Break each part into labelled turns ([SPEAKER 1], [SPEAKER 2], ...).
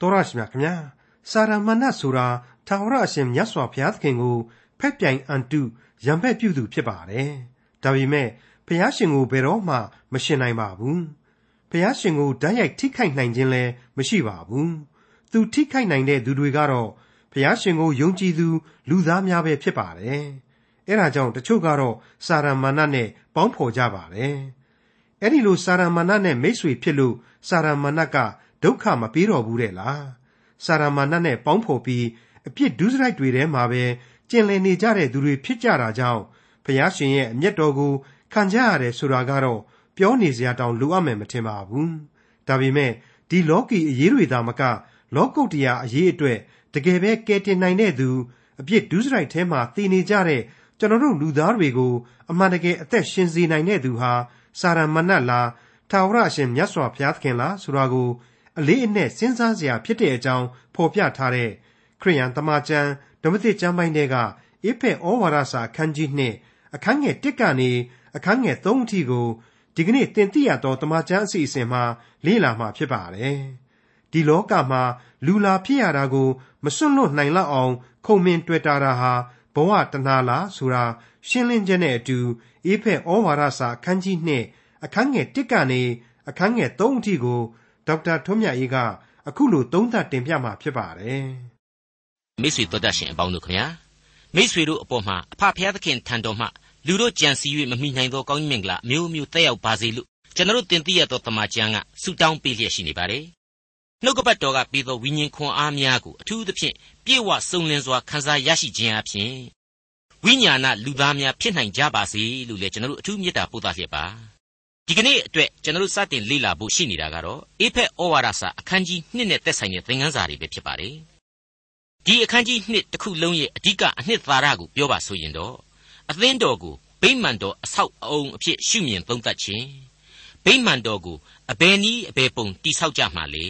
[SPEAKER 1] တော်ရရှိမြခင်ဗျာစာရမဏတ်ဆိုတာထာဝရအရှင်မြတ်စွာဘုရားသခင်ကိုဖက်ပြိုင်အန်တုရံဖက်ပြုသူဖြစ်ပါတယ်ဒါပေမဲ့ဘုရားရှင်ကိုဘယ်တော့မှမရှင်နိုင်ပါဘူးဘုရားရှင်ကိုဓာတ်ရိုက်ထိခိုက်နိုင်ခြင်းလည်းမရှိပါဘူးသူထိခိုက်နိုင်တဲ့သူတွေကတော့ဘုရားရှင်ကိုယုံကြည်သူ လူသားများပဲဖြစ်ပါတယ်အဲဒါကြောင့်တချို့ကတော့စာရမဏတ်နဲ့ပေါင်းဖော်ကြပါတယ်အဲ့ဒီလိုစာရမဏတ်နဲ့မိတ်ဆွေဖြစ်လို့စာရမဏတ်က ဒုက္ခမပေးတော်ဘူးတဲ့လားစာရမာနနဲ့ပေါင်းဖော်ပြီးအပြစ်ဒုစရိုက်တွေထဲမှာပဲကျင်လည်နေကြတဲ့သူတွေဖြစ်ကြတာကြောင့်ဘုရားရှင်ရဲ့အမျက်တော်ကိုခံကြရတယ်ဆိုတာကတော့ပြောနေစရာတောင်လိုအပ်မယ်မထင်ပါဘူးဒါပေမဲ့ဒီလောကီအရေးတွေသာမက လောကုတ္တရာအရေးအတွက်တကယ်ပဲကယ်တင်နိုင်တဲ့သူအပြစ်ဒုစရိုက်ထဲမှာတည်နေကြတဲ့ကျွန်တော်တို့လူသားတွေကိုအမှန်တကယ်အသက်ရှင်စေနိုင်တဲ့သူဟာစာရမဏတ်လားထာဝရအရှင်မြတ်စွာဘုရားသခင်လားဆိုတာကို အလေးအနက်စဉ်းစားစရာဖြစ်တဲ့အကြောင်းဖော်ပြထားတဲ့ခရိယန်တမန်ကျမ်းဓမ္မသစ်ကျမ်းပိုင်းတွေကအေဖက်ဩဝါဒစာအခန်းကြီး2အခန်းငယ်1ကနေအခန်းငယ်3အထိကိုဒီကနေ့တင်ပြရသောတမန်ကျမ်းအစီအစဉ်မှာလေ့လာမှာဖြစ်ပါတယ်။ဒီလောကမှာလူလာဖြစ်ရတာကိုမစွန့်လွတ်နိုင်လောက်အောင် ခုံမင်တွေ့တာတာဟာဘဝတဏှာလားဆိုတာရှင်းလင်းချက်နဲ့အတူအေဖက်ဩဝါဒစာအခန်းကြီး2အခန်းငယ်1ကနေအခန်းငယ်3အထိကို ဒေါက်တာထွန်းမြတ်အေးကအခုလိုသုံးသပ်တင်ပြมาဖြစ်ပါတယ်
[SPEAKER 2] မိတ်ဆွေတို့တတ်ရှင်အပေါင်းတို့ခင်ဗျာမိတ်ဆွေတို့အပေါ်မှာအဖဖျားသခင်ထံတော်မှလူတို့ကြံစည်၍မမိနိုင်သောကောင်းကြီးမင်္ဂလာမျိုးမျိုးတက်ရောက်ပါစေလို့ကျွန်တော်တင်ပြရသောတမန်ကျမ်းကဆုတောင်းပေးလျက်ရှိနေပါတယ်နှုတ်ကပတ်တော်ကပြီးသောဝိညာဉ်ခွန်အားများကိုအထူးသဖြင့်ပြေဝစုံလင်စွာခံစားရရှိခြင်းအပြင်ဝိညာဏလူသားများဖြစ်နိုင်ကြပါစေလို့လည်းကျွန်တော်တို့အထူးမေတ္တာပို့သလျက်ပါ ဒီကနေ့အတွက်ကျွန်တော်တို့စတင်လေ့လာဖို့ရှိနေတာကတော့အေဖက်ဩဝါဒစာအခန်းကြီး1နဲ့သက်ဆိုင်တဲ့သင်ခန်းစာတွေပဲဖြစ်ပါတယ်။ဒီအခန်းကြီး1တစ်ခုလုံးရဲ့အဓိကအနှစ်သာရကိုပြောပါဆိုရင်တော့အသင်းတော်ကိုဗိမာန်တော်အဆောက်အအုံအဖြစ်ရှုမြင်သုံးသပ်ခြင်းဗိမာန်တော်ကိုအဘယ်နည်းအဘယ်ပုံတိဆောက်ကြမှာလဲ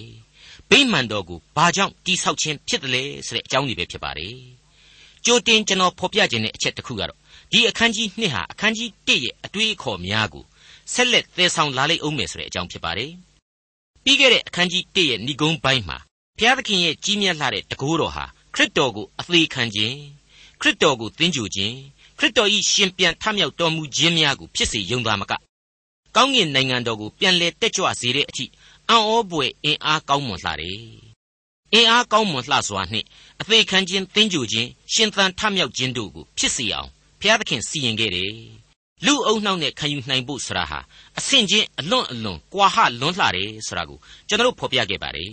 [SPEAKER 2] ဗိမာန်တော်ကိုဘာကြောင့်တိဆောက်ခြင်းဖြစ်တယ်လဲဆိုတဲ့အကြောင်းတွေပဲဖြစ်ပါတယ်။ကြိုတင်ကျွန်တော်ဖော်ပြခြင်းတဲ့အချက်တစ်ခုကတော့ဒီအခန်းကြီး2ဟာအခန်းကြီး1ရဲ့အတွေးအခေါ်များကို ဆက်လက်သယ်ဆောင်လာလိမ့်အောင်မယ်ဆိုတဲ့အကြောင်းဖြစ်ပါတယ်။ပြီးခဲ့တဲ့အခန်းကြီး1ရဲ့ဏိဂုံးပိုင်းမှာဘုရားသခင်ရဲ့ကြီးမြတ်လာတဲ့တကိုးတော်ဟာခရစ်တော်ကိုအသေးခံခြင်းခရစ်တော်ကိုသင်ကြူခြင်းခရစ်တော်၏ရှင်ပြန်ထမြောက်တော်မူခြင်းများကိုဖြစ်စေယုံသားမကကောင်းကင်နိုင်ငံတော်ကိုပြန်လဲတက်ကြွစေတဲ့အထိအံ့ဩပွေအင်အားကောင်းမွန်လှတယ်။အင်အားကောင်းမွန်လှစွာနှင့်အသေးခံခြင်းသင်ကြူခြင်းရှင်သန်ထမြောက်ခြင်းတို့ကိုဖြစ်စေအောင်ဘုရားသခင်စီရင်ခဲ့တယ် လူအုံနှောက်နဲ့ခံယူနိုင်ဖို့ဆိုတာဟာအဆင့်ချင်းအလွန်အလွန်ကွာဟလွန်းလှတယ်ဆိုတာကိုကျွန်တော်ဖော်ပြခဲ့ပါတယ်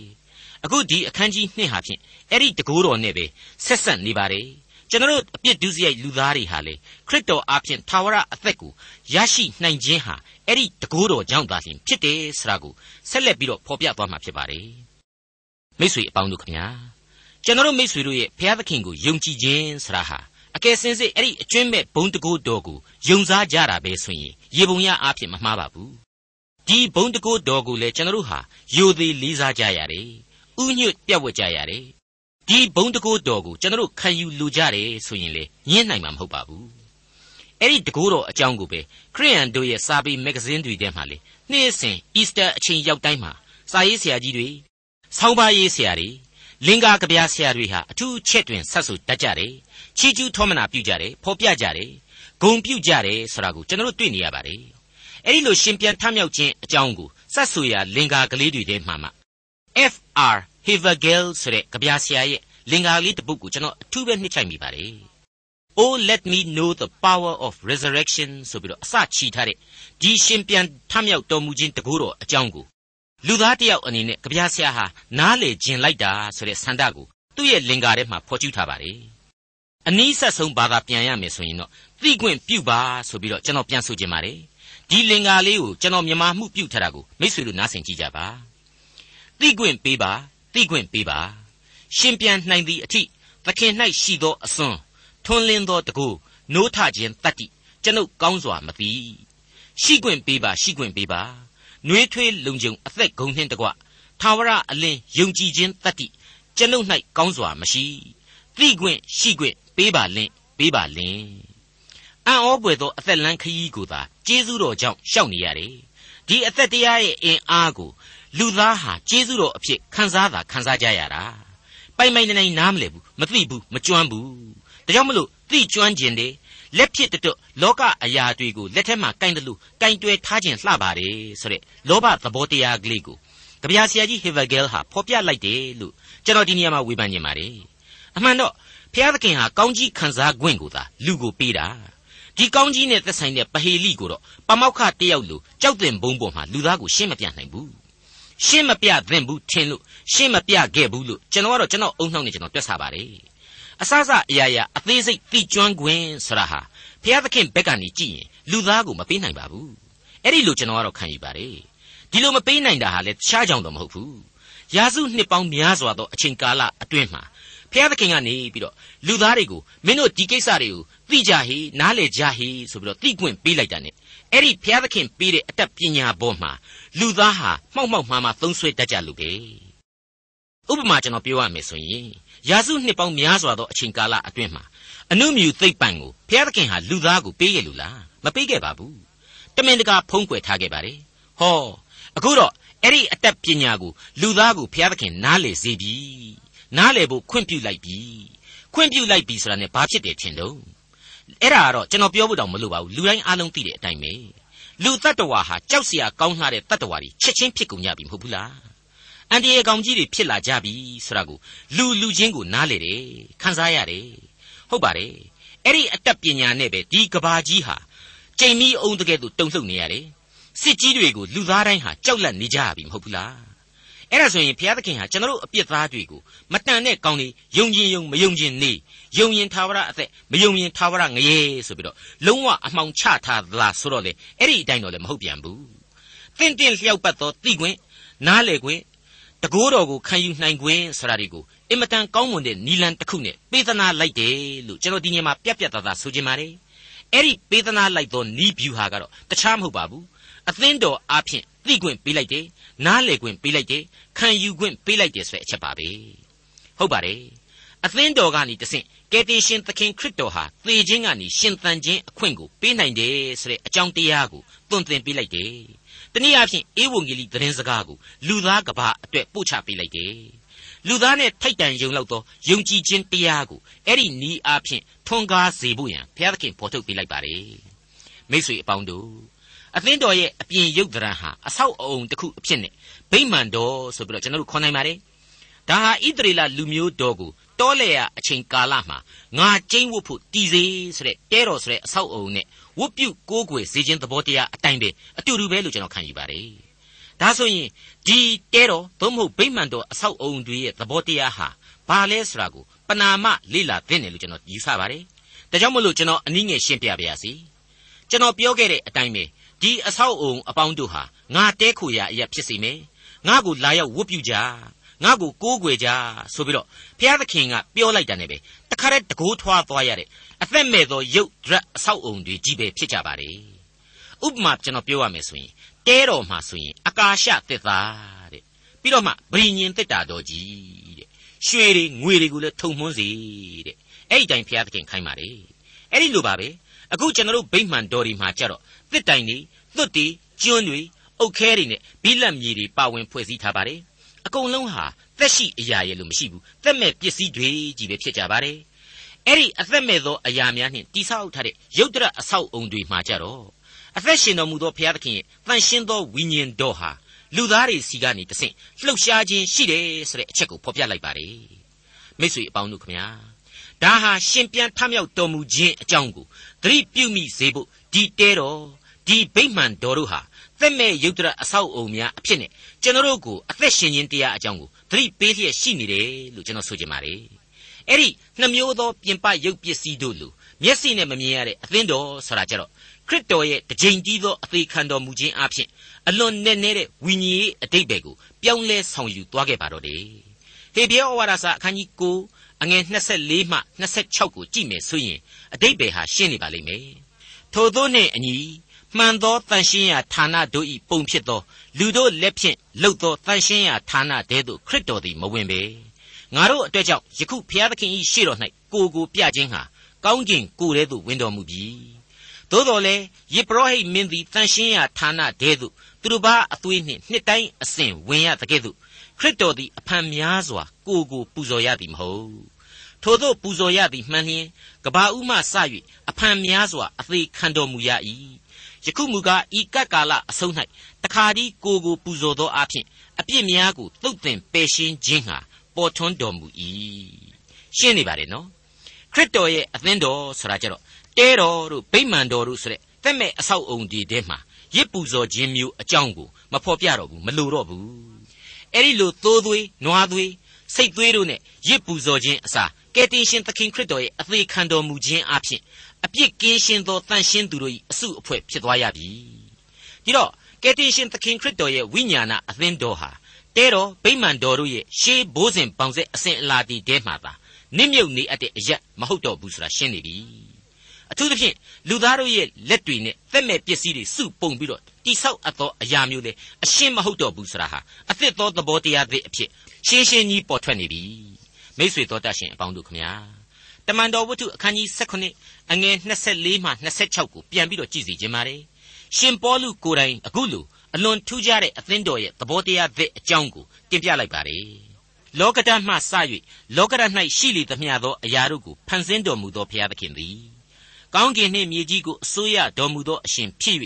[SPEAKER 2] အခုဒီအခန်းကြီး2ဟာဖြင့်အဲ့ဒီတကိုးတော်နဲ့ပဲဆက်ဆက်နေပါတယ်ကျွန်တော်အပြစ်ဒုစရိုက်လူသားတွေဟာလေခရစ်တော်အားဖြင့်သာဝရအသက်ကိုရရှိနိုင်ခြင်းဟာအဲ့ဒီတကိုးတော်ကြောင့်သာလျှင်ဖြစ်တယ်ဆိုတာကိုဆက်လက်ပြီးတော့ဖော်ပြသွားမှာဖြစ်ပါတယ်မိတ်ဆွေအပေါင်းတို့ခင်ဗျာကျွန်တော်မိတ်ဆွေတို့ရဲ့ဘုရားသခင်ကိုယုံကြည်ခြင်းဆိုတာဟာ အကယ်စင်စစ်အဲ့ဒီအကျွင့်မဲ့ဘုံတကိုးတော်ကိုယုံစားကြတာပဲဆိုရင်ရေပုံရအားဖြင့်မမှားပါဘူးဒီဘုံတကိုးတော်ကိုလည်းကျွန်တော်တို့ဟာယိုသေးလေးစားကြရတယ်ဥညွတ်ပြတ်ဝတ်ကြရတယ်ဒီဘုံတကိုးတော်ကိုကျွန်တော်တို့ခံယူလိုကြတယ်ဆိုရင်လေညှင်းနိုင်မှာမဟုတ်ပါဘူးအဲ့ဒီတကိုးတော်အကြောင်းကိုပဲခရိယန်တို့ရဲ့စာပေမဂ္ဂဇင်းတွေထဲမှာလေနေ့စဉ်အီစတာအချိန်ရောက်တိုင်းမှာစာရေးဆရာကြီးတွေဆောင်းပါးရေးဆရာတွေလင်္ကာကဗျာဆရာတွေဟာအထူးချက်တွင်ဆက်ဆိုတတ်ကြတယ် ချီးကျူးထောမနာပြုကြတယ်ဖော်ပြကြတယ်ဂုံပြုကြတယ်ဆိုတာကိုကျွန်တော်တို့တွေ့နေရပါတယ်အဲ့ဒီလိုရှင်ပြန်ထမြောက်ခြင်းအကြောင်းကိုစတ်ဆူရာလင်္ကာကလေးတွေထဲမှာမှ FR Havergal ဆိုတဲ့ကဗျာဆရာရဲ့လင်္ကာလေးတစ်ပုဒ်ကိုကျွန်တော်အထူးပဲနှိမ့်ချိုက်မိပါတယ် Oh let me know the power of resurrection ဆိုပြီးတော့အစချီထားတဲ့ဒီရှင်ပြန်ထမြောက်တော်မူခြင်းတကူတော်အကြောင်းကိုလူသားတယောက်အနေနဲ့ကြပြဆရာဟာနားလေခြင်းလိုက်တာဆိုတဲ့ဆန္ဒကိုသူ့ရဲ့လင်္ကာထဲမှာဖော်ကျူးထားပါတယ် အနည်းဆက်ဆုံးဘာသာပြန်ရမယ်ဆိုရင်တော့သိခွင့်ပြုပါဆိုပြီးတော့ကျွန်တော်ပြန်ဆိုခြင်းပါတယ်ဒီလင်္ကာလေးကိုကျွန်တော်မြန်မာမှုပြုထားတာကိုမိတ်ဆွေတို့နားဆင်ကြည့်ကြပါသိခွင့်ပေးပါသိခွင့်ပေးပါရှင်ပြန်နိုင်သည့်အထိသခင်၌ရှိသောအစွန်းထွန်းလင်းသောတကူနိုးထခြင်းတတ္တိကျွန်ုပ်ကောင်းစွာမသိရှိခွင့်ပေးပါရှိခွင့်ပေးပါနှွေးထွေးလုံခြုံအသက်ဂုံနှင့်တကွထာဝရအလင်းယုံကြည်ခြင်းတတ္တိကျွန်ုပ်၌ကောင်းစွာမရှိသိခွင့်ရှိခွင့် ပေးပါလင့်ပေးပါလင့်အံ့ဩပွေသောအသက်လန်းခရီးကိုသာကျေးဇူးတော်ကြောင့်ရှောက်နေရတယ်ဒီအသက်တရားရဲ့အင်အားကိုလူသားဟာကျေးဇူးတော်အဖြစ်ခံစားတာခံစားကြရတာပိုင်ပိုင်နိုင်နိုင်နားမလည်ဘူးမသိဘူးမကျွမ်းဘူးဒါကြောင့်မလို့သိကျွမ်းခြင်းတွေလက်ဖြစ်တတွလောကအရာတွေကိုလက်ထက်မှာကင်တယ်လို့ကင်တွယ်ထားခြင်းလှပါတယ်ဆိုတဲ့လောဘသဘောတရားကလေးကိုကြပြာဆရာကြီးဟေဗာဂဲလ်ဟာဖော်ပြလိုက်တယ်လို့ကျွန်တော်ဒီနေရာမှာဝေဖန်ခြင်းပါတယ်အမှန်တော့ ဖျားသခင်ဟာကောင်းကြီးခံစား권ကိုသာလူကိုပေးတာဒီကောင်းကြီးနဲ့သက်ဆိုင်တဲ့ပဟေလိကိုတော့ပမောက္ခတယောက်လိုကြောက်တင်ဘုံပေါ်မှာလူသားကိုရှင်းမပြနိုင်ဘူးရှင်းမပြသင့်ဘူးထင်လို့ရှင်းမပြခဲ့ဘူးလို့ကျွန်တော်ကတော့ကျွန်တော်အုံနှောက်နေကျွန်တော်တွက်ဆပါတယ်အစစအရာရာအသေးစိတ်သိကျွမ်း권ဆိုတာဟာဘုရားသခင်ဘက်ကနေကြည့်ရင်လူသားကိုမပေးနိုင်ပါဘူးအဲ့ဒီလိုကျွန်တော်ကတော့ခံယူပါတယ်ဒီလိုမပေးနိုင်တာဟာလေတခြားကြောင့်တော့မဟုတ်ဘူးရာစုနှစ်ပေါင်းများစွာသောအချိန်ကာလအတွင်းမှာ ဘုရားသခင်ကနေပြီးတော့လူသားတွေကိုမင်းတို့ဒီကိစ္စတွေကိုသိကြဟေနားလေကြဟေဆိုပြီးတော့သိခွင့်ပေးလိုက်တာ ਨੇ အဲ့ဒီဘုရားသခင်ပေးတဲ့အတတ်ပညာပေါ်မှာလူသားဟာမှောက်မှောက်မှားမှားသုံးဆွဲတတ်ကြလို့ပဲဥပမာကျွန်တော်ပြောရမယ်ဆိုရင်ရာစုနှစ်ပေါင်းများစွာသောအချိန်ကာလအတွင်းမှာအနုမြူသိပ်ပံကိုဘုရားသခင်ဟာလူသားကိုပေးခဲ့လို့လားမပေးခဲ့ပါဘူးတမင်တကာဖုံးကွယ်ထားခဲ့ပါတယ်ဟောအခုတော့အဲ့ဒီအတတ်ပညာကိုလူသားကိုဘုရားသခင်နားလေစေပြီ နားလည်ဖို့ခွင့်ပြုလိုက်ပြီခွင့်ပြုလိုက်ပြီဆိုတာ ਨੇ ဘာဖြစ်တယ်ထင်လို့အဲ့ဒါကတော့ကျွန်တော်ပြောဖို့တောင်မလိုပါဘူးလူတိုင်းအားလုံးသိတဲ့အတိုင်းပဲလူတ attva ဟာကြောက်စရာကောင်းလှတဲ့ attva တွေချက်ချင်းဖြစ်ကုန်ကြပြီမဟုတ်ဘူးလားအန်တီရေကောင်ကြီးတွေဖြစ်လာကြပြီဆိုတာကိုလူလူချင်းကိုနားလေတယ်ခန်းစားရတယ်ဟုတ်ပါတယ်အဲ့ဒီအတတ်ပညာနဲ့ပဲဒီကဘာကြီးဟာကြိမ်မီအောင်တကယ်သူတုံ့လှုပ်နေရတယ်စစ်ကြီးတွေကိုလူသားတိုင်းဟာကြောက်လန့်နေကြရပြီမဟုတ်ဘူးလား အဲ့ဒါဆိုရင်ဘုရားသခင်ဟာကျွန်တော်တို့အပြစ်သားတွေကိုမတန်တဲ့ကောင်းတွေယုံခြင်းယုံမယုံခြင်းနေယုံရင်သာဝရအသက်မယုံရင်သာဝရငရေဆိုပြီးတော့လုံးဝအမှောင်ချထားသလားဆိုတော့လေအဲ့ဒီအတိုင်းတော့လည်းမဟုတ်ပြန်ဘူးတင့်တင့်လျှောက်ပတ်သောသိခွင့်နားလေခွင့်တကိုးတော်ကိုခံယူနိုင်ခွင့်ဆိုတာတွေကိုအင်မတန်ကောင်းမွန်တဲ့နီလန်တစ်ခုနဲ့ပေးသနာလိုက်တယ်လို့ကျွန်တော်ဒီညမှာပြက်ပြက်သားသားဆိုချင်ပါတယ်အဲ့ဒီပေးသနာလိုက်သောနီးဗျူဟာကတော့တခြားမဟုတ်ပါဘူးအသင်းတော်အားဖြင့် သိခွင့်ပေးလိုက်တယ်နားလေခွင့်ပေးလိုက်တယ်ခံယူခွင့်ပေးလိုက်တယ်ဆိုတဲ့အချက်ပါပဲဟုတ်ပါတယ်အသင်းတော်ကနေတဆင့်ကယ်တင်ရှင်သခင်ခရစ်တော်ဟာသေခြင်းကနေရှင်သန်ခြင်းအခွင့်ကိုပေးနိုင်တယ်ဆိုတဲ့အကြောင်းတရားကိုသွန်သင်ပေးလိုက်တယ်တနည်းအားဖြင့်ဧဝံဂေလိသတင်းစကားကိုလူသားကဘာအတွက်ပို့ချပေးလိုက်တယ်လူသားနဲ့ထိုက်တန်ယုံလောက်သောယုံကြည်ခြင်းတရားကိုအဲ့ဒီနီးအားဖြင့်ထွန်းကားစေဖို့ရန်ဘုရားသခင်ဖော်ထုတ်ပေးလိုက်ပါတယ်မိတ်ဆွေအပေါင်းတို့ အသင်းတော်ရဲ့အပြင်ရုပ်သဏ္ဍာန်ဟာအဆောက်အအုံတစ်ခုအဖြစ်နဲ့ဗိမာန်တော်ဆိုပြီးတော့ကျွန်တော်တို့ခေါ်နိုင်ပါတယ်ဒါဟာဣသရေလလူမျိုးတော်ကိုတောလေရအချိန်ကာလမှာငါကျင်းဝတ်ဖို့တည်စေဆိုတဲ့တဲတော်ဆိုတဲ့အဆောက်အအုံနဲ့ဝတ်ပြုကိုးကွယ်စေခြင်းသဘောတရားအတိုင်းပဲအတူတူပဲလို့ကျွန်တော်ခံယူပါတယ်ဒါဆိုရင်ဒီတဲတော်သို့မဟုတ်ဗိမာန်တော်အဆောက်အအုံတွေရဲ့သဘောတရားဟာဘာလဲဆိုတာကိုပနာမလေ့လာသင့်တယ်လို့ကျွန်တော်ယူဆပါတယ်ဒါကြောင့်မလို့ကျွန်တော်အနည်းငယ်ရှင်းပြပါရစေကျွန်တော်ပြောခဲ့တဲ့အတိုင်းပဲ ဒီအဆောက်အုံအပေါင်းတို့ဟာငါတဲခိုရာအရာဖြစ်စီမယ်ငါကိုလာရောက်ဝတ်ပြုကြငါ့ကိုကိုးကွယ်ကြဆိုပြီးတော့ဘုရားသခင်ကပြောလိုက်တာနဲ့ပဲတခါတည်းတကိုးထွားသွားရတဲ့အသက်မဲ့သောရုပ်ဒရက်အဆောက်အုံတွေကြီးပဲဖြစ်ကြပါလေဥပမာကျွန်တော်ပြောရမယ်ဆိုရင်တဲတော်မှာဆိုရင်အကာရှတစ်သားတဲ့ပြီးတော့မှဗြိညင်တစ်တာတော်ကြီးတဲ့ရွှေတွေငွေတွေကိုလည်းထုံမွန်းစေတဲ့အဲ့ဒီတိုင်ဘုရားသခင်ခိုင်းပါလေအဲ့ဒီလိုပါပဲ အခုကျွန်တော်တို့ဗိမှန်တော်ဒီမှာကြတော့တစ်တိုင်တွေသွတ်တွေကျွန်းတွေအုတ်ခဲတွေနဲ့ဘိလက်မြေတွေပါဝင်ဖွဲ့စည်းထားပါတယ်အကုန်လုံးဟာသက်ရှိအရာရဲ့လို့မရှိဘူးသက်မဲ့ပစ္စည်းတွေကြီးပဲဖြစ်ကြပါတယ်အဲ့ဒီအသက်မဲ့သောအရာများနှင့်တိဆောက်ထားတဲ့ရုပ်တရက်အဆောက်အုံတွေမှာကြတော့အသက်ရှင်တော်မူသောဘုရားသခင်ရဲ့တန်ရှင်းသောဝိညာဉ်တော်ဟာလူသားတွေစီကနေတဆင့်လှုပ်ရှားခြင်းရှိတယ်ဆိုတဲ့အချက်ကိုဖော်ပြလိုက်ပါတယ်မိတ်ဆွေအပေါင်းတို့ခမညာဒါဟာရှင်ပြန်ထမြောက်တော်မူခြင်းအကြောင်းကို သတိပြုမိစေဖို့ဒီတဲတော်ဒီဗိမှန်တော်တို့ဟာသက်မဲ့ယုတ်တရအဆောက်အုံများအဖြစ်နဲ့ကျွန်တော်တို့ကိုအသက်ရှင်ခြင်းတရားအကြောင်းကိုသတိပေးလျက်ရှိနေတယ်လို့ကျွန်တော်ဆိုချင်ပါတယ်အဲ့ဒီနှမျိုးသောပြင်ပရုပ်ပစ္စည်းတို့လိုမျက်စိနဲ့မမြင်ရတဲ့အသင်းတော်ဆိုတာကြတော့ခရစ်တော်ရဲ့တကြိမ်ကြီးသောအသေးခံတော်မူခြင်းအဖြစ်အလွန်နဲ့နဲ့တဲ့ဝိညာဉ်ရေးအတိတ်ပဲကိုပြောင်းလဲဆောင်ယူသွားခဲ့ပါတော့တယ်ဟေဘရဲဩဝါဒစာအခန်းကြီး9 အငယ်24မှ26ကိုကြည့်မယ်ဆိုရင်အတိတ်ပဲဟာရှင်းနေပါလိမ့်မယ်ထို့သောနှင့်အညီမှန်သောတန်ရှင်းရာဌာနတို့၏ပုံဖြစ်သောလူတို့လက်ဖြင့်လှုပ်သောတန်ရှင်းရာဌာနတဲသို့ခရစ်တော်သည်မဝင်ပေငါတို့အတွက်ကြောင့်ယခုဖျားသခင်၏ရှေ့တော်၌ကိုကိုပြခြင်းဟာကောင်းကျင်ကိုယ်ထဲသို့ဝင်တော်မူပြီသို့တော်လည်းယေဘရဟိတ်မင်းသည်တန်ရှင်းရာဌာနတဲသို့သူတို့ဘာအသွေးနှင့်နှစ်တိုင်းအစဉ်ဝင်ရတဲ့ကဲ့သို့ ခရစ်တော်သည်အဖန်များစွာကိုကိုပူဇော်ရသည်မဟုတ်ထို့သောပူဇော်ရသည်မှန်လျင်ကဘာဥမှစ၍အဖန်များစွာအသေးခံတော်မူရ၏ယခုမူကားဤကပ်ကာလအဆုံး၌တခါဒီကိုကိုပူဇော်သောအဖြစ်အပြစ်များကိုတုတ်တင်ပယ်ရှင်းခြင်းဟာပေါ်ထွန်းတော်မူ၏ရှင်းနေပါတယ်နော်ခရစ်တော်ရဲ့အသင်းတော်ဆိုတာကြတော့တဲတော်တို့ဗိမာန်တော်တို့ဆိုတဲ့တက်မဲ့အဆောက်အုံဒီတဲမှာရစ်ပူဇော်ခြင်းမျိုးအကြောင်းကိုမဖော်ပြတော့ဘူးမလိုတော့ဘူး အဲ့ဒီလိုသိုးသွေးနွားသွေးစိတ်သွေးတို့နဲ့ရစ်ပူဇော်ခြင်းအစားကယ်တင်ရှင်သခင်ခရစ်တော်ရဲ့အသေးခံတော်မူခြင်းအဖြစ်အပြစ်ကင်းရှင်းသောတန်ရှင်းသူတို့၏အစုအဖွဲ့ဖြစ်သွားရပြီဒီတော့ကယ်တင်ရှင်သခင်ခရစ်တော်ရဲ့ဝိညာဏအသင်းတော်ဟာတဲတော်ဗိမာန်တော်တို့ရဲ့ရှေးဘိုးစဉ်ပေါင်ဆက်အစဉ်အလာတီတဲမှာသာနစ်မြုပ်နေအပ်တဲ့အရက်မဟုတ်တော့ဘူးဆိုတာရှင်းနေပြီ အထူးသဖြင့်လူသားတို့ရဲ့လက်တွေနဲ့သက်မဲ့ပစ္စည်းတွေစုပုံပြီးတော့တိဆောက်အပ်သောအရာမျိုးလေအရှင်းမဟုတ်တော့ဘူးဆိုတာဟာအသစ်သောသဘောတရားသစ်အဖြစ်ရှင်းရှင်းကြီးပေါ်ထွက်နေပြီမိတ်ဆွေတော်တတ်ရှင်အပေါင်းတို့ခမညာတမန်တော်ဝတ္ထုအခန်းကြီး16အငယ်24မှ26ကိုပြန်ပြီးတော့ကြည့်စီခြင်းပါတယ်ရှင်ပေါလုကိုယ်တိုင်အခုလိုအလွန်ထူးခြားတဲ့အသင်းတော်ရဲ့သဘောတရားသစ်အကြောင်းကိုတင်ပြလိုက်ပါတယ်လောကဓာတ်မှစ၍လောကဓာတ်၌ရှိလေသမျှသောအရာတို့ကိုဖန်ဆင်းတော်မူသောဘုရားသခင်သည် ကောင်းကင်နှင့်မြေကြီးကိုအစိုးရတော်မူသောအရှင်ဖြစ်၍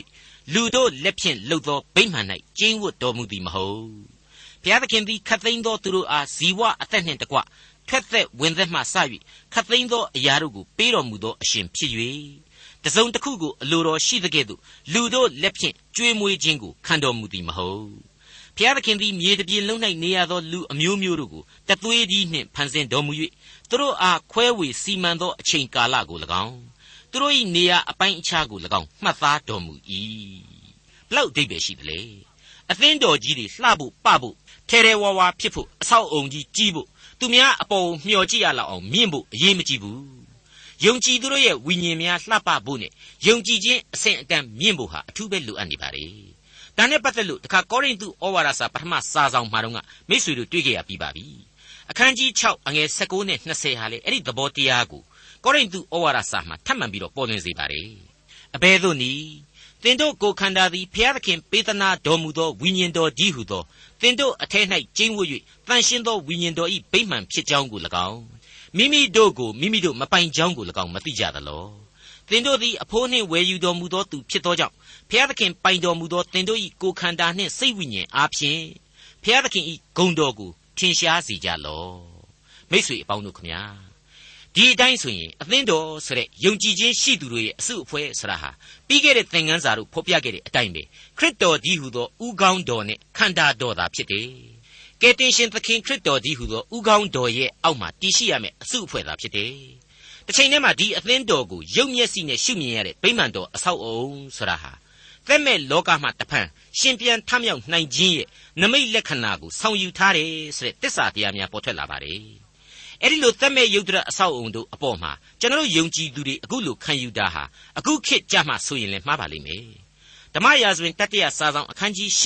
[SPEAKER 2] လူတို့လက်ဖြင့်လှုပ်သောဗိမာန်၌ကျင်းဝတ်တော်မူသည်မဟုတ်ဘုရားသခင်သည်ခတ်သိမ်းသောသူတို့အားဇီဝအသက်နှင့်တကွထွက်သက်ဝင်သက်မှစ၍ခတ်သိမ်းသောအရာတို့ကိုပေးတော်မူသောအရှင်ဖြစ်၍တစုံတစ်ခုကိုအလိုတော်ရှိတဲ့ကဲ့သို့လူတို့လက်ဖြင့်ကြွေးမွေးခြင်းကိုခံတော်မူသည်မဟုတ်ဘုရားသခင်သည်မြေတပြင်လုံး၌နေရသောလူအမျိုးမျိုးတို့ကိုတသွေးကြီးနှင့်ဖန်ဆင်းတော်မူ၍သူတို့အားခွဲဝေစီမံသောအချိန်ကာလကို၎င်း သူတို့၏နေရာအပိုင်းအခြားကို၎င်းမှတ်သားတော်မူ၏ဘလောက်အဓိပ္ပာယ်ရှိသလဲအသင်းတော်ကြီးတွေလှဖို့ပဖို့ထဲထဲဝါဝါဖြစ်ဖို့အဆောက်အုံကြီးကြီးဖို့သူများအပေါ်မျှော်ကြည့်ရလောက်အောင်မြင့်ဖို့အရေးမကြီးဘူးယုံကြည်သူတို့ရဲ့ဝိညာဉ်များလှပဖို့နဲ့ယုံကြည်ခြင်းအဆင့်အတန်းမြင့်ဖို့ဟာအထူးပဲလိုအပ်နေပါလေဒါနဲ့ပတ်သက်လို့တခါကောရိန္သုဩဝါဒစာပထမစာဆောင်မှာတော့မိတ်ဆွေတို့တွေ့ကြရပြီးပါပြီအခန်းကြီး6အငယ်16နဲ့20ဟာလေအဲ့ဒီသဘောတရားကို ကောရိန္သုဩဝါဒစာမှာထပ်မံပြီးတော့ပေါ်လွင်စေပါတယ်အဘဲသို့နီသင်တို့ကိုခန္ဓာသည်ဖျားသခင်ပေးသနာတော်မူသောဝိညာဉ်တော်ကြီးဟုသောသင်တို့အထက်၌ကျင်းဝတ်၍တန်ရှင်းသောဝိညာဉ်တော်၏ဗိမှန်ဖြစ်ကြောင်းကို၎င်းမိမိတို့ကိုမိမိတို့မပိုင်ကြောင်းကို၎င်းမသိကြသလောသင်တို့သည်အဖိုးနှင့်ဝယ်ယူတော်မူသောသူဖြစ်သောကြောင့်ဖျားသခင်ပိုင်တော်မူသောသင်တို့၏ကိုခန္ဓာနှင့်စိတ်ဝိညာဉ်အားဖြင့်ဖျားသခင်၏ဂုဏ်တော်ကိုထင်ရှားစေကြလောမိတ်ဆွေအပေါင်းတို့ခမညာ ဒီအတိုင်းဆိုရင်အသင်းတော်ဆိုတဲ့ယုံကြည်ခြင်းရှိသူတို့ရဲ့အစုအဖွဲ့ဆရာဟာပြီးခဲ့တဲ့သင်ခန်းစာတို့ဖော်ပြခဲ့တဲ့အတိုင်းပဲခရစ်တော်ကြီးဟူသောဥကောင်းတော်နဲ့ခန္ဓာတော်သာဖြစ်တယ်။ကယ်တင်ရှင်သခင်ခရစ်တော်ကြီးဟူသောဥကောင်းတော်ရဲ့အောက်မှာတည်ရှိရမယ့်အစုအဖွဲ့သာဖြစ်တယ်။တစ်ချိန်တည်းမှာဒီအသင်းတော်ကိုယုံမျက်စိနဲ့ရှုမြင်ရတဲ့ဗိမာန်တော်အဆောက်အုံဆိုတာဟာသက်မဲ့လောကမှာတဖန်ရှင်ပြန်ထမြောက်နိုင်ခြင်းရဲ့နမိတ်လက္ခဏာကိုဆောင်ယူထားတယ်ဆိုတဲ့တစ္ဆာတရားများပေါ်ထွက်လာပါတယ်။ အဲ့ဒီလိုသက်မဲ့ယုတ်တရအဆောက်အုံတို့အပေါ်မှာကျွန်တော်ယုံကြည်သူတွေအခုလိုခံယူတာဟာအခုခေတ်ကြမှာဆိုရင်လည်းမှားပါလိမ့်မယ်ဓမ္မရာဇဝင်တတိယစာဆောင်အခန်းကြီး၈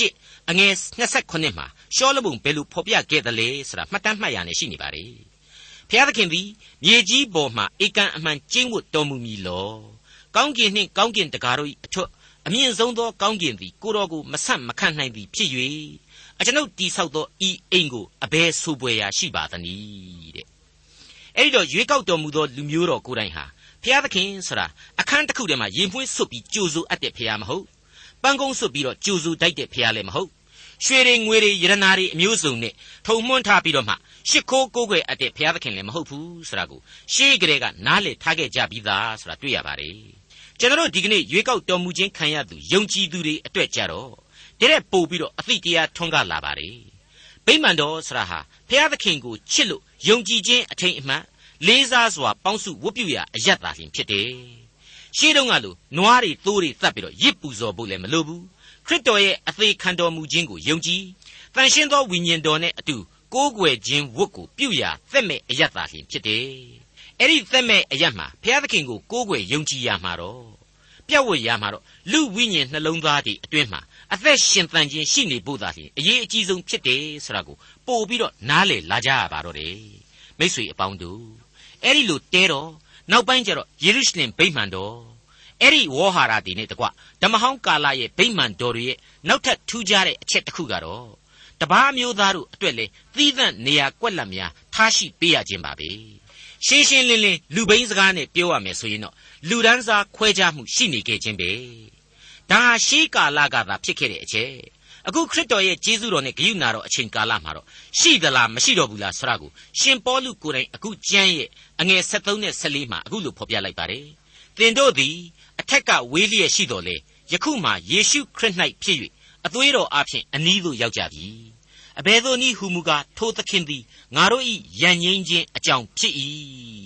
[SPEAKER 2] အငယ်29မှာရှောလမုန်ဘယ်လိုဖော်ပြခဲ့သလဲဆိုတာမှတ်တမ်းမှတ်ရနေရှိနေပါတယ်ဖျားသခင်သည်မြေကြီးပေါ်မှာဧကန်အမှန်ကျင်းဝတ်တော်မူမည်လောကောင်းကင်နှင့်ကောင်းကင်တကားတို့၏အထွတ်အမြင့်ဆုံးသောကောင်းကင်သည်ကိုတော်ကိုမဆန့်မခန့်နိုင်သည်ဖြစ်၍အကျွန်ုပ်တိဆောက်သောဤအိမ်ကိုအဘယ်ဆိုပွေရာရှိပါသနည်းတဲ့ အဲ့ဒီတော့ရွေးကောက်တော်မူသောလူမျိုးတော်ကိုယ်တိုင်ဟာဖျားသခင်ဆိုတာအခန်းတစ်ခုထဲမှာရင်မွှေးဆွတ်ပြီးကြိုဆိုအပ်တဲ့ဖျားမဟုတ်ပန်းကုန်းဆွတ်ပြီးတော့ကြိုဆိုတိုက်တဲ့ဖျားလည်းမဟုတ်ရွှေတွေငွေတွေယရနာတွေအမျိုးစုံနဲ့ထုံမွန်းထားပြီးတော့မှရှ िख ိုးကိုးကွယ်အပ်တဲ့ဘုရားသခင်လည်းမဟုတ်ဘူးဆိုတာကိုရှေးကလေးကနားလည်ထားခဲ့ကြပြီးသားဆိုတာတွေ့ရပါတယ်ကျွန်တော်တို့ဒီကနေ့ရွေးကောက်တော်မူခြင်းခံရသူယုံကြည်သူတွေအတွက်ကြတော့တရက်ပို့ပြီးတော့အသိတရားထွန်းကားလာပါတယ် ဗိမာန်တော်ဆရာဟာဘုရားသခင်ကိုချစ်လို့ယုံကြည်ခြင်းအထိန်အမှန်လေးစားစွာပေါင်းစုဝတ်ပြုရာအယက်သာလျှင်ဖြစ်တယ်။ရှေးတုန်းကလိုနွားတွေသိုးတွေသတ်ပြီးတော့ရစ်ပူဇော်ဖို့လည်းမလိုဘူး။ခရစ်တော်ရဲ့အသေးခံတော်မူခြင်းကိုယုံကြည်တန်ရှင်းသောဝိညာဉ်တော်နဲ့အတူကိုးကွယ်ခြင်းဝတ်ကိုပြုရာသက်မဲ့အယက်သာလျှင်ဖြစ်တယ်။အဲ့ဒီသက်မဲ့အယက်မှာဘုရားသခင်ကိုကိုးကွယ်ယုံကြည်ရမှာတော့ပြတ်ဝတ်ရမှာတော့လူဝိညာဉ်နှလုံးသားတွေအတွင်းမှာ အသက်ရှင်သန်ခြင်းရှိနေဖို့သာလျှင်အရေးအကြီးဆုံးဖြစ်တယ်ဆိုတာကိုပို့ပြီးတော့နားလေလာကြရပါတော့တယ်မိတ်ဆွေအပေါင်းတို့အဲ့ဒီလိုတဲတော်နောက်ပိုင်းကျတော့ယေရုရှလင်ဗိမာန်တော်အဲ့ဒီဝေါ်ဟာရတွေနဲ့တကွဓမ္မဟောင်းကာလရဲ့ဗိမာန်တော်တွေရဲ့နောက်ထပ်ထူးခြားတဲ့အချက်တစ်ခုကတော့တပားမျိုးသားတို့အတွက်လေသီးသန့်နေရာကွက်လက်များထားရှိပေးရခြင်းပါပဲရှင်းရှင်းလင်းလင်းလူဘိန်းစကားနဲ့ပြောရမယ်ဆိုရင်တော့လူဒန်းစားခွဲခြားမှုရှိနေခဲ့ခြင်းပဲ ဒါဟာရှေးကာလကသာဖြစ်ခဲ့တဲ့အချက်အခုခရစ်တော်ရဲ့ကျေးဇူးတော်နဲ့ဂရုဏာတော်အချိန်ကာလမှာတော့ရှိသလားမရှိတော့ဘူးလားဆိုတာကိုရှင်ပေါလုကိုယ်တိုင်အခုကျမ်းရဲ့အငယ်73နဲ့74မှာအခုလိုဖော်ပြလိုက်ပါတယ်သင်တို့သည်အထက်ကဝေးလျက်ရှိတော်လေယခုမှယေရှုခရစ်၌ဖြစ်၍အသွေးတော်အဖျင်အနီးသို့ရောက်ကြပြီအဘယ်သို့နည်းဟူမူကားထိုသခင်သည်ငါတို့၏ယဉ်ငိမ့်ခြင်းအကြောင်းဖြစ်၏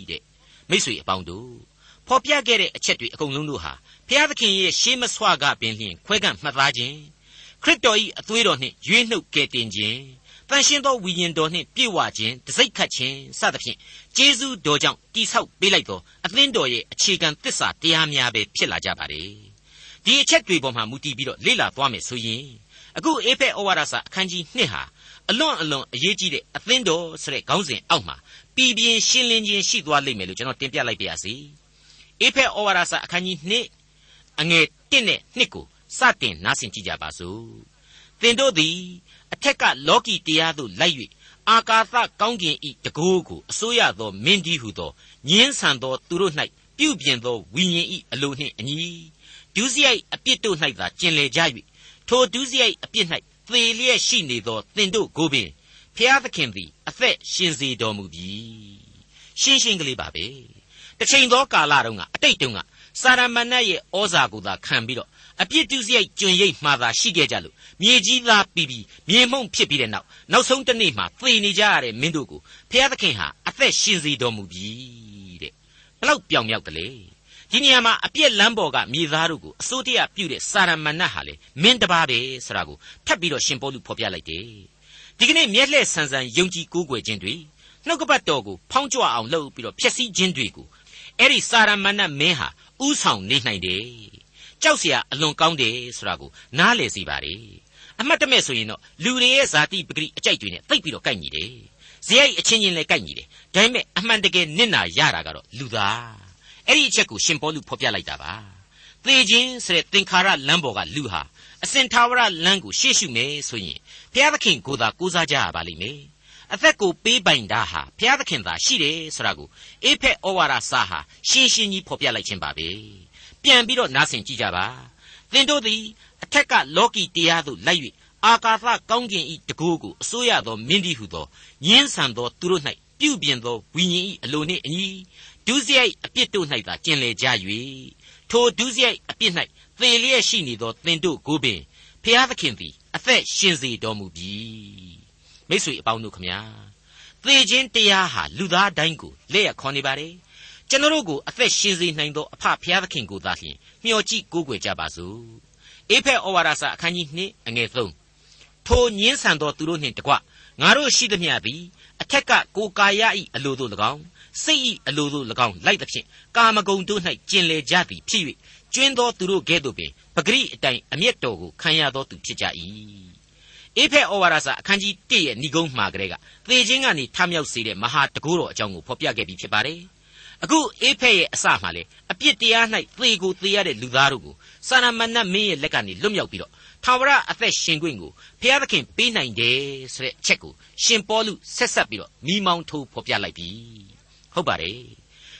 [SPEAKER 2] တဲ့မိတ်ဆွေအပေါင်းတို့ ဖော်ပြခဲ့တဲ့အချက်တွေအကုန်လုံးတို့ဟာဘုရားသခင်ရဲ့ရှေးမဆွကပင်လျင်ခွဲကန့်မှတ်သားခြင်းခရစ်တော်၏အသွေးတော်နှင့်ရွေးနှုတ်ကယ်တင်ခြင်းတန်ရှင်းသောဝိညာဉ်တော်နှင့်ပြည့်ဝခြင်းတစိုက်ခတ်ခြင်းစသဖြင့်ကျေးဇူးတော်ကြောင့်တိဆောက်ပေးလိုက်သောအသင်းတော်ရဲ့အခြေခံသစ္စာတရားများပဲဖြစ်လာကြပါလေဒီအချက်တွေပေါ်မှာမူတည်ပြီးတော့လေ့လာသွားမယ်ဆိုရင်အခုအေဖက်ဩဝါဒစာအခန်းကြီး2ဟာအလွန်အလွန်အရေးကြီးတဲ့အသင်းတော်ဆိုတဲ့ခေါင်းစဉ်အောက်မှာပြည်ပြင်းရှင်းလင်းခြင်းရှိသွားလိမ့်မယ်လို့ကျွန်တော်တင်ပြလိုက်ပါရစေ အေဖက်ဩဝါဒစာအခန်းကြီး2အငယ်1နဲ့2ကိုစတင်နားဆင်ကြကြပါစို့သင်တို့သည်အထက်ကလောကီတရားသို့လိုက်၍အာကာသကောင်းကင်ဤတကိုးကိုအစိုးရသောမင်းကြီးဟုသောညင်းဆန်သောသူတို့၌ပြုပြင်သောဝိညာဉ်ဤအလိုနှင့်အညီဒုစရိုက်အပြစ်တို့၌သာကျင်လေကြ၍ထိုဒုစရိုက်အပြစ်၌သေလျက်ရှိနေသောသင်တို့ကိုပင်ဖျားသခင်သည်အသက်ရှင်စေတော်မူပြီရှင်းရှင်းကလေးပါပဲ တစ်ချိန်သောကာလတုန်းကအတိတ်တုန်းကစာရမဏတ်ရဲ့ဩဇာကိုသာခံပြီးတော့အပြစ်ဒုစရိုက်ကျွင်ရိပ်မှာသာရှိခဲ့ကြလို့မြေကြီးသားပြီးပြီးမြေမှုန့်ဖြစ်ပြီးတဲ့နောက်နောက်ဆုံးတစ်နေ့မှာသေနေကြရတဲ့မင်းတို့ကိုဖျားသခင်ဟာအသက်ရှင်စေတော်မူပြီတဲ့ဘလောက်ပြောင်မြောက်တယ်လေဒီနေရာမှာအပြစ်လမ်းပေါ်ကမြေသားတို့ကိုအစိုးတရားပြုတဲ့စာရမဏတ်ဟာလေမင်းတပါးပဲဆိုတာကိုထပ်ပြီးတော့ရှင်ပေါလုဖော်ပြလိုက်တယ်ဒီကနေ့မျက်လှည့်ဆန်ဆန်ယုံကြည်ကိုးကွယ်ခြင်းတွေနှုတ်ကပတ်တော်ကိုဖောင်းကြွအောင်လုပ်ပြီးတော့ဖျက်ဆီးခြင်းတွေကို အဲ့ဒီစာရမဏတ်မင်းဟာဥဆောင်နေနိုင်တယ်ကြောက်เสียအလွန်ကောင်းတယ်ဆိုတာကိုနားလည်စီပါလေအမှတ်တမဲ့ဆိုရင်တော့လူတွေရဲ့ဇာတိပဂရိအကြိုက်တွေနဲ့သိပ်ပြီးတော့ကိုက်ညီတယ်ဇယိုက်အချင်းချင်းလည်းကိုက်ညီတယ်ဒါပေမဲ့အမှန်တကယ်နစ်နာရတာကတော့လူသားအဲ့ဒီအချက်ကိုရှင်ပေါလုဖော်ပြလိုက်တာပါသေခြင်းဆိုတဲ့သင်္ခါရလမ်းပေါ်ကလူဟာအစင်သာဝရလမ်းကိုရှေ့ရှုမယ်ဆိုရင်ဘုရားသခင်ကိုသာကိုးစားကြရပါလိမ့်မယ် အသက်ကိုပေးပိုင်တာဟာဘုရားသခင်သာရှိတယ်ဆိုတာကိုအေဖက်ဩဝါဒစာဟာရှင်းရှင်းကြီးဖော်ပြလိုက်ခြင်းပါပဲပြန်ပြီးတော့နားဆင်ကြည့်ကြပါသင်တို့သည်အထက်ကလောကီတရားသို့လိုက်၍အာကာသကောင်းကင်ဤတကူကိုအစိုးရသောမင်းကြီးဟုသောညင်းဆန်သောသူတို့၌ပြုပြင်သောဝိညာဉ်ဤအလိုနှင့်အညီဒုစရိုက်အပြစ်တို့၌သာကျင်လေကြ၍ထိုဒုစရိုက်အပြစ်၌သေလျက်ရှိနေသောသင်တို့ကိုပင်ဖျားသခင်သည်အသက်ရှင်စေတော်မူပြီ မိတ်ဆွေအပေါင်းတို့ခမညာသေခြင်းတရားဟာလူသားတိုင်းကိုလက်ရခေါ်နေပါ रे ကျွန်တော်တို့ကိုအသက်ရှင်စေနိုင်သောအဖဖျားသခင်ကိုသာလျှင်မျှော်ကြည့်ကိုးကွယ်ကြပါစို့အေဖက်ဩဝါဒစာအခန်းကြီး2အငယ်3ထိုညင်းဆန်သောသူတို့နှင့်တကွငါတို့ရှိသမျှသည်အထက်ကကိုကာယ၏အလိုတို့၎င်းစိတ်၏အလိုတို့၎င်းလိုက်သဖြင့်ကာမဂုဏ်တို့၌ကျင်လေကြသည်ဖြစ်၍ကျွင်းသောသူတို့ကဲ့သို့ပင်ပဂရိအတိုင်အမျက်တော်ကိုခံရသောသူဖြစ်ကြ၏ အေဖက်ဩဝါဒစာအခန်းကြီး1ရဲ့ဏိဂုံးမှာကလေးကသေခြင်းကနေထမြောက်စေတဲ့မဟာတကူတော်အကြောင်းကိုဖော်ပြခဲ့ပြီးဖြစ်ပါတယ်အခုအေဖက်ရဲ့အစမှလေအပြစ်တရား၌သေကိုသေရတဲ့လူသားတို့ကိုစာရမဏတ်မင်းရဲ့လက်ကနေလွတ်မြောက်ပြီးတော့ထာဝရအသက်ရှင်ခွင့်ကိုဘုရားသခင်ပေးနိုင်တယ်ဆိုတဲ့အချက်ကိုရှင်ပေါလုဆက်ဆက်ပြီးတော့မိမောင်းထိုးဖော်ပြလိုက်ပြီဟုတ်ပါတယ်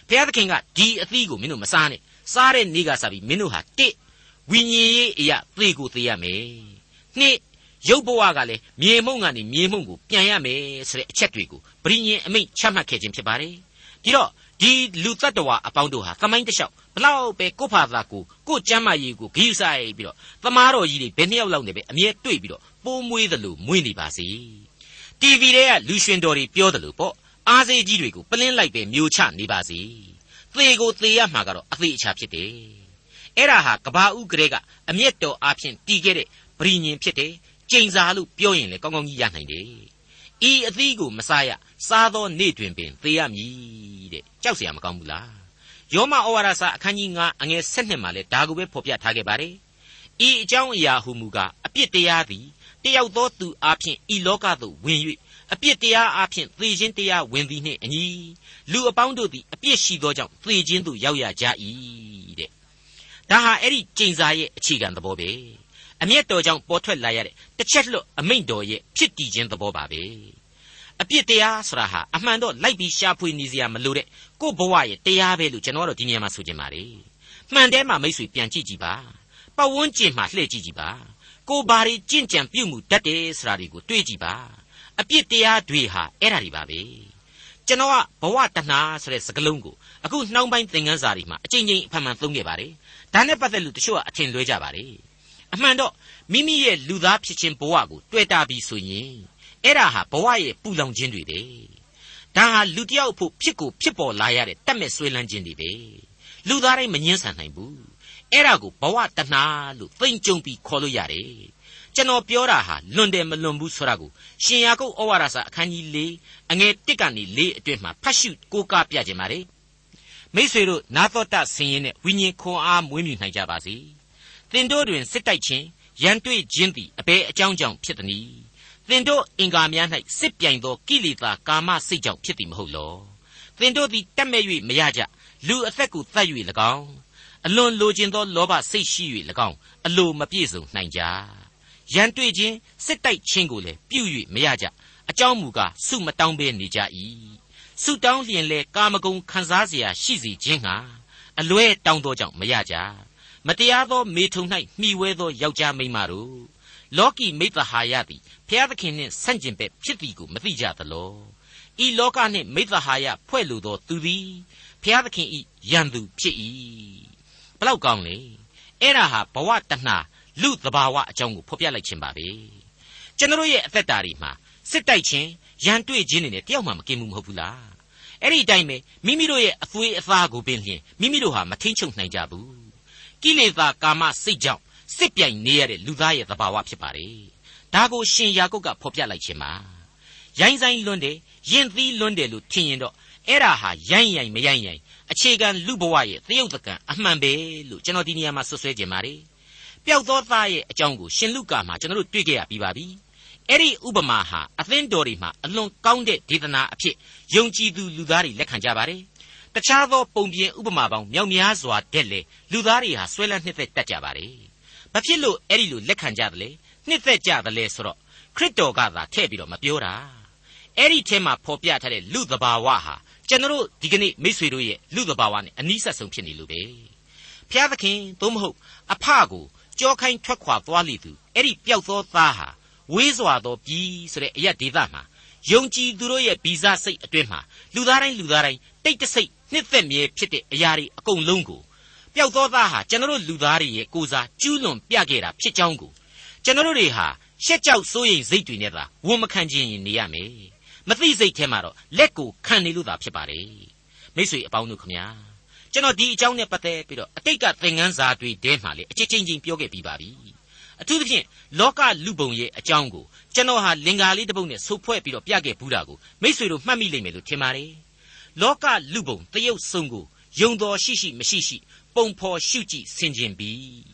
[SPEAKER 2] ဘုရားသခင်ကဒီအသီးကိုမင်းတို့မစားနဲ့စားတဲ့နေ့ကစပြီးမင်းတို့ဟာတစ်ဝိညာဉ်ရေးအရာသေကိုသေရမယ်နှစ် ရုပ်ဘဝကလည်းမြေမှုန့်ကနေမြေမှုန့်ကိုပြန်ရမယ်ဆိုတဲ့အချက်တွေကိုဗြိညင်အမိန့်ချမှတ်ခဲ့ခြင်းဖြစ်ပါတယ်ဒီတော့ဒီလူတ attva အပေါင်းတို့ဟာသမိုင်းတလျှောက်ဘလောက်ပဲကိုယ့်ဖာသာကိုကိုယ့်ကျမ်းမာရေးကိုဂိူးဆိုင်ပြီးတော့သမားတော်ကြီးတွေဘယ်နှစ်ယောက်လောက်နေပဲအမြဲတွေ့ပြီးတော့ပိုးမွေးသလိုမွေးနေပါစေ TV တွေကလူရှင်တော်တွေပြောတယ်လို့ပေါ့အားစေးကြီးတွေကိုပလင်းလိုက်ပဲမျိုးချနေပါစေသေကိုသေရမှာကတော့အသေးအချာဖြစ်တယ်အဲ့ဒါဟာကဘာဥကလေးကအမျက်တော်အဖြစ်တီးခဲ့တဲ့ဗြိညင်ဖြစ်တယ် ကျိန်စာလို့ပြောရင်လေကောင်းကောင်းကြီးရနိုင်တယ်ဤအသီးကိုမစားရစားသောနေ့တွင်ပင်သေရမည်တဲ့ကြောက်เสียမကောင်းဘူးလားယောမဩဝါဒစာအခန်းကြီး9အငယ်7မှာလဲဒါကိုပဲဖော်ပြထားခဲ့ပါတယ်ဤအကြောင်းအရာဟုမူကားအပြစ်တရားသည်တယောက်သောသူအဖြစ်ဤလောကသို့ဝင်၍အပြစ်တရားအဖြစ်သေခြင်းတရားဝင်သည်နှင့်အညီလူအပေါင်းတို့သည်အပြစ်ရှိသောကြောင့်သေခြင်းသို့ရောက်ရကြ၏တဲ့ ဒါဟာအဲ့ဒီကျိန်စာရဲ့အခြေခံသဘောပဲ အမျက်တော်ကြောင့်ပေါ်ထွက်လာရတဲ့တစ်ချက်လွတ်အမိန့်တော်ရဲ့ဖြစ်တည်ခြင်းသဘောပါပဲအပြစ်တရားဆိုတာဟာအမှန်တော့လိုက်ပြီးရှာဖွေနေစရာမလိုတဲ့ကို့ဘဝရဲ့တရားပဲလို့ကျွန်တော်တို့ဒီနေရာမှာဆိုချင်ပါတယ်မှန်တယ်မှာမိတ်ဆွေပြန်ကြည့်ကြည့်ပါပတ်ဝန်းကျင်မှာလှည့်ကြည့်ကြည့်ပါကိုဘာတွေကြင့်ကြံပြုတ်မှုတတ်တယ်ဆိုတာတွေကိုတွေးကြည့်ပါအပြစ်တရားတွေဟာအဲ့ဒါတွေပါပဲကျွန်တော်ကဘဝတဏှာဆိုတဲ့စကားလုံးကိုအခုနှောင်းပိုင်းသင်ခန်းစာတွေမှာအချိန်ချင်းအဖန်ဖန်သုံးခဲ့ပါတယ်ဒါနဲ့ပတ်သက်လို့တချို့ကအထင်လွဲကြပါတယ် အမှန်တော့မိမိရဲ့လူသားဖြစ်ခြင်းဘဝကိုတွေ့တာပြီးဆိုရင်အဲ့ဒါဟာဘဝရဲ့ပူလောင်ခြင်းတွေပဲဒါဟာလူတယောက်ဖို့ဖြစ်ကိုဖြစ်ပေါ်လာရတဲ့တတ်မဲ့ဆွေးလန်းခြင်းတွေပဲလူသားတိုင်းမငင်းဆန်နိုင်ဘူးအဲ့ဒါကိုဘဝတဏှာလို့သိမ့်ကြုံပြီးခေါ်လို့ရတယ်ကျွန်တော်ပြောတာဟာလွန်တယ်မလွန်ဘူးဆိုတာကိုရှင်ယာကုပ်ဩဝါဒစာအခန်းကြီး၄အငယ်၁ကနေ၄အတွင်းမှာဖတ်ရှုကိုးကားပြခြင်းပါတယ်မိษွေတို့နာသောတဆင်းရဲနဲ့ဝိညာဉ်ခွန်အားမွေးမြူနိုင်ကြပါစေ သင်တို့တွင်စစ်တိုက်ခြင်းရန်တွေ့ခြင်းသည်အဘယ်အကြောင်းကြောင့်ဖြစ်သနည်းသင်တို့အင်္ဂါများ၌စစ်ပြိုင်သောကိလေသာကာမစိတ်ကြောင့်ဖြစ်သည်မဟုတ်လောသင်တို့သည်တက်မဲ့၍မရကြလူအသက်ကိုတတ်၍၎င်းအလွန်လိုချင်သောလောဘစိတ်ရှိ၍၎င်းအလိုမပြည့်စုံနိုင်ကြရန်တွေ့ခြင်းစစ်တိုက်ခြင်းကိုလည်းပြု၍မရကြအကြောင်းမူကားစုမတောင်းဘဲနေကြ၏စုတောင်းလျင်လေကာမဂုဏ်ခံစားเสียရှိစေခြင်းဟာအလွဲတောင်းသောကြောင့်မရကြ မတရားသောမေထုံ၌မှီဝဲသောယောက်ျားမိန်းမတို့လောကီမိတ္တဟာယသည်ဖျားသခင်နှင့်ဆန့်ကျင်ဘက်ဖြစ်သည်ကိုမသိကြသလောဤလောကနှင့်မိတ္တဟာယဖွဲ့လိုသောသူသည်ဖျားသခင်ဤယံသူဖြစ်၏ဘလောက်ကောင်းလေအဲ့ဒါဟာဘဝတဏှာလူသဘာဝအကြောင်းကိုဖော်ပြလိုက်ခြင်းပါပဲကျွန်တော်ရဲ့အသက်တာတွေမှာစစ်တိုက်ခြင်းရန်တွေ့ခြင်းတွေနဲ့တယောက်မှမကင်းဘူးမဟုတ်ဘူးလားအဲ့ဒီအတိုင်းပဲမိမိတို့ရဲ့အသွေးအသားကိုပင်လျင်မိမိတို့ဟာမထိန်ချုပ်နိုင်ကြဘူး ကိလေသာကာမစိတ်ကြောင့်စစ်ပြိုင်နေရတဲ့လူသားရဲ့သဘာဝဖြစ်ပါတယ်ဒါကိုရှင်ယာကုပ်ကဖော်ပြလိုက်ခြင်းပါရိုင်းဆိုင်လွန်းတယ်ရင်သီးလွန်းတယ်လို့ထင်ရင်တော့အဲ့ဒါဟာရိုင်းရိုင်မရိုင်းရိုင်အခြေခံလူဘဝရဲ့သရုပ်သကံအမှန်ပဲလို့ကျွန်တော်ဒီနေရာမှာဆွဆွဲခြင်းပါတယ်ပျောက်သောသားရဲ့အကြောင်းကိုရှင်လုကာမှာကျွန်တော်တို့တွေ့ကြရပြီးပါပြီအဲ့ဒီဥပမာဟာအသင်းတော်တွေမှာအလွန်ကောင်းတဲ့ဒေသနာအဖြစ်ယုံကြည်သူလူသားတွေလက်ခံကြပါတယ်။ တခြားသောပုံပြင်ဥပမာပေါင်းမြောက်များစွာတဲ့လေလူသားတွေဟာဆွဲလန်းနှစ်သက်တတ်ကြပါတယ်။ဘာဖြစ်လို့အဲ့ဒီလိုလက်ခံကြသလဲ။နှစ်သက်ကြသလဲဆိုတော့ခရစ်တော်ကသာထည့်ပြီးတော့မပြောတာ။အဲ့ဒီထဲမှာဖော်ပြထားတဲ့လူသဘာဝဟာကျွန်တော်ဒီကနေ့မိษွေတို့ရဲ့လူသဘာဝနဲ့အနီးဆက်ဆုံးဖြစ်နေလို့ပဲ။ဖျားသခင်သို့မဟုတ်အဖကိုကြောခိုင်းထွက်ခွာသွားလိသူအဲ့ဒီပျောက်သောသားဟာဝေးစွာသောပြည်ဆိုတဲ့အရက်ဒေသမှာ ယုံကြည်သူတို့ရဲ့ဗီဇစိတ်အတွင်းမှာလူသားတိုင်းလူသားတိုင်းတိတ်တဆိတ်နှစ်သက်မြဲဖြစ်တဲ့အရာတွေအကုန်လုံးကိုပျောက်သောသားဟာကျွန်တော်လူသားတွေရဲ့ကိုစားကျူးလွန်ပြခဲ့တာဖြစ်ကြောင်းကိုကျွန်တော်တွေဟာရှက်ကြောက်စိုးရိမ်စိတ်တွေနဲ့သာဝန်မခံခြင်းနေရမယ်မသိစိတ်ထဲမှာတော့လက်ကိုခံနေလို့သာဖြစ်ပါတယ်မိတ်ဆွေအပေါင်းတို့ခမညာကျွန်တော်ဒီအကြောင်းနဲ့ပတ်သက်ပြီးတော့အတိတ်ကသင်ခန်းစာတွေတဲမှာလေအချင်းချင်းချင်းပြောခဲ့ပြီးပါပြီ အထူးသဖြင့်လောကလူပုံရဲ့အကြောင်းကိုကျွန်တော်ဟာလင်္ကာလေးတစ်ပုဒ်နဲ့ဆုပ်ဖွဲ့ပြီးတော့ပြခဲ့ဘူးတာကိုမိษွေတို့မှတ်မိလိမ့်မယ်လို့ထင်ပါတယ်လောကလူပုံတရုပ်ဆုံးကိုယုံတော်ရှိရှိမရှိရှိ ပုံဖော်ရှုကြည့်ဆင်ခြင်ပြီး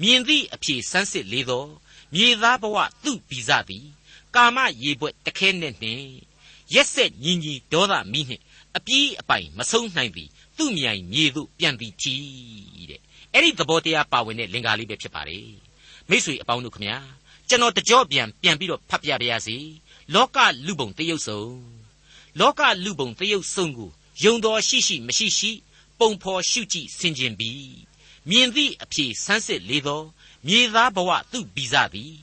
[SPEAKER 2] မြင်သည့်အဖြေစမ်းစစ်လေသောမြေသားဘဝသူ့ဗီဇသည်ကာမရေပွက်တခဲနဲ့နှင့်ရက်ဆက်ညီညီဒေါသမီးနှင့်အပြေးအပိုင်မဆုံးနိုင်သည်သူ့မြိုင်မြေသို့ပြန်ပြီးထီတဲ့အဲ့ဒီသဘောတရားပါဝင်တဲ့လင်္ကာလေးပဲဖြစ်ပါတယ် မိတ်ဆွေအပေါင်းတို့ခမညာကျွန်တော်တကြော့ပြန်ပြန်ပြီးတော့ဖတ်ပြပါရစေလောကလူပုံတရုပ်စုံလောကလူပုံတရုပ်စုံကိုယုံတော်ရှိရှိမရှိရှိ ပုံဖော်ရှုကြည့်ဆင်ခြင်ပြီးမြင်သည့်အဖြေဆန်းစစ်လေသောမြေသားဘဝသူ့ဗီဇသည်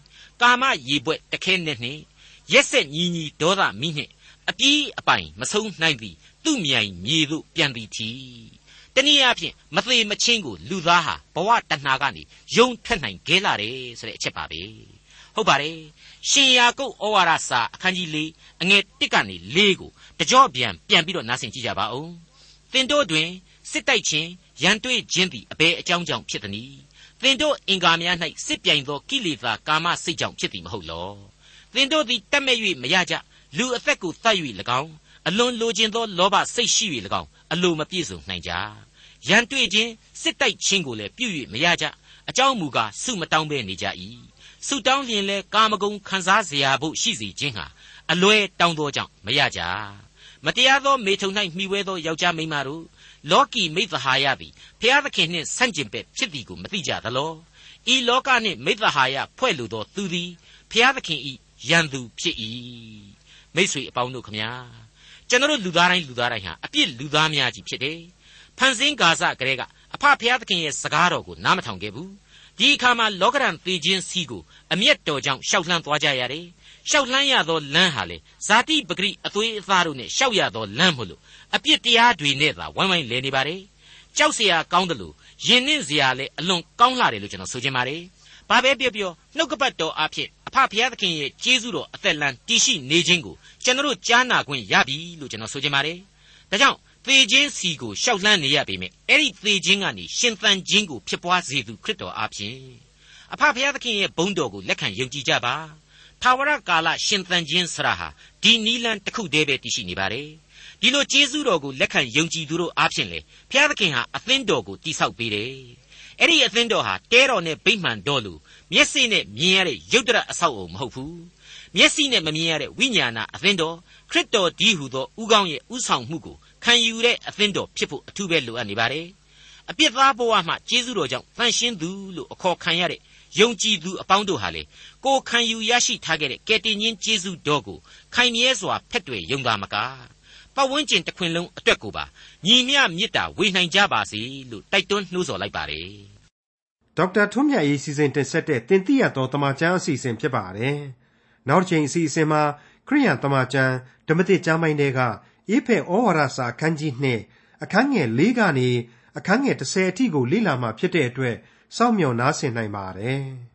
[SPEAKER 2] ကာမရေပွက်တခဲနဲ့နှင့်ရက်ဆက်ညီညီဒေါသမီးနှင့်အပြေးအပိုင်မဆုံးနိုင်သည်သူ့မြိုင်မြေသို့ပြန်သည်ထီ တနည်းအားဖြင့်မသေးမချင်းကိုလူသားဟာဘဝတဏှာကနေယုံထွက်နိုင်ခဲလာတယ်ဆိုတဲ့အချက်ပါပဲဟုတ်ပါတယ်ရှင်ယာကုပ်ဩဝါဒစာအခန်းကြီး၄အငယ်၁ကနေ၄ကိုတကြော့ပြန်ပြန်ပြီးတော့နားဆင်ကြည့်ကြပါဦးသင်တို့တွင်စစ်တိုက်ခြင်းရန်တွေ့ခြင်းသည်အဘယ်အကြောင်းကြောင့်ဖြစ်သနည်းသင်တို့အင်္ဂါများ၌စစ်ပြိုင်သောကိလေသာကာမစိတ်ကြောင့်ဖြစ်သည်မဟုတ်လောသင်တို့သည်တတ်မဲ့၍မရကြလူအသက်ကိုတတ်၍၎င်း အလွန်လိုချင်သောလောဘစိတ်ရှိ၍၎င်းအလိုမပြည့်စုံနိုင်ကြရန်တွေ့ခြင်းစစ်တိုက်ခြင်းကိုလည်းပြု၍မရကြအကြောင်းမူကားစုမတောင်းဘဲနေကြ၏စုတောင်းလျင်လဲကာမဂုဏ်ခံစားเสียဖို့ရှိစေခြင်းဟာအလွဲတောင်းသောကြောင့်မရကြ မတရားသောမေထုံ၌မှီဝဲသောယောက်ျားမိန်းမတို့လောကီမိသဟာယသည်ဖျားသခင်နှင့်ဆန့်ကျင်ဘက်ဖြစ်သည်ကိုမသိကြသလောဤလောကနှင့်မိသဟာယဖွဲ့လိုသောသူသည်ဖျားသခင်ဤရန်သူဖြစ်၏မိတ်ဆွေအပေါင်းတို့ခမညာ ကျွန်တော်လူသားတိုင်းလူသားတိုင်းဟာအပြစ်လူသားများကြီးဖြစ်တယ်ဖန်ဆင်းကာစကလေးကအဖဖျားသခင်ရဲ့စကားတော်ကိုနားမထောင်ခဲ့ဘူးဒီအခါမှာလောကရန်သေခြင်းစီကိုအမျက်တော်ကြောင့်ရှောက်လှမ်းသွားကြရတယ်ရှောက်လှမ်းရသောလမ်းဟာလေဇာတိပဂရိအသွေးအသားတို့နဲ့ရှောက်ရသောလမ်းမို့လို့အပြစ်တရားတွေနဲ့သာဝိုင်းဝိုင်းလဲနေပါတယ်ကြောက်เสียကောင်းတယ်လို့ယဉ်နှင့်เสียလဲအလွန်ကောင်းလာတယ်လို့ကျွန်တော်ဆိုချင်ပါတယ် ဘာပဲပြောပြောနှုတ်ကပတ်တော်အဖြစ်အဖဖခင်သခင်ရဲ့ကျေးဇူးတော်အသက်လန်းတည်ရှိနေခြင်းကိုကျွန်တော်ကြားနာခွင့်ရပြီလို့ကျွန်တော်ဆိုချင်ပါတယ်ဒါကြောင့်သေခြင်းစီကိုရှောက်လှမ်းနေရပေမဲ့အဲ့ဒီသေခြင်းကနေရှင်သန်ခြင်းကိုဖြစ်ပွားစေသူခရစ်တော်အဖြစ်အဖဖခင်သခင်ရဲ့ဘုန်းတော်ကိုလက်ခံယုံကြည်ကြပါထာဝရကာလရှင်သန်ခြင်းဆရာဟာဒီနီလန်တစ်ခုတည်းပဲတည်ရှိနေပါတယ်ဒီလိုကျေးဇူးတော်ကိုလက်ခံယုံကြည်သူတို့အားဖြင့်လေဘုရားသခင်ဟာအသင်းတော်ကိုတိဆောက်ပေးတယ် အဲ့ဒီအသင်းတော်ဟာတဲတော်နဲ့ဗိမှန်တော်လူမျက်စိနဲ့မြင်ရတဲ့ရုပ်တရက်အဆောက်အုံမဟုတ်ဘူးမျက်စိနဲ့မမြင်ရတဲ့ဝိညာဏအသင်းတော်ခရစ်တော်ဒီဟုသောဥကောင်းရဲ့ဥဆောင်မှုကိုခံယူတဲ့အသင်းတော်ဖြစ်ဖို့အထူးပဲလိုအပ်နေပါတယ်အပြစ်သားဘဝမှကျေးဇူးတော်ကြောင့်တန်ရှင်းသူလို့အခေါ်ခံရတဲ့ယုံကြည်သူအပေါင်းတို့ဟာလေကိုခံယူရရှိထားခဲ့တဲ့ကယ်တင်ရှင်ကျေးဇူးတော်ကိုခိုင်မြဲစွာဖက်တွေယုံတာမကား ပတ်ဝန်းကျင်တစ်ခွင်လုံးအတွက်ကိုပါညီမျှမေတ္တာဝေနိုင်ကြပါစေလို့တိုက်တွန်းနှိုးဆော်လိုက်ပါတယ်
[SPEAKER 1] ဒေါက်တာထွန်းမြတ်ရေးစီစဉ်တင်ဆက်တဲ့တင်ပြတော်တမချန်းအစီအစဉ်ဖြစ်ပါတယ်နောက်တစ်ချိန်အစီအစဉ်မှာခရိယံတမချန်းဓမ္မတိကျမ်းပိုင်းတွေကအေဖဲဩဝါဒစာအခန်းကြီး2အခန်းငယ်၄ကနေအခန်းငယ်30အထိကိုလေ့လာမှဖြစ်တဲ့အတွက်စောင့်မျှော်နားဆင်နိုင်ပါတယ်။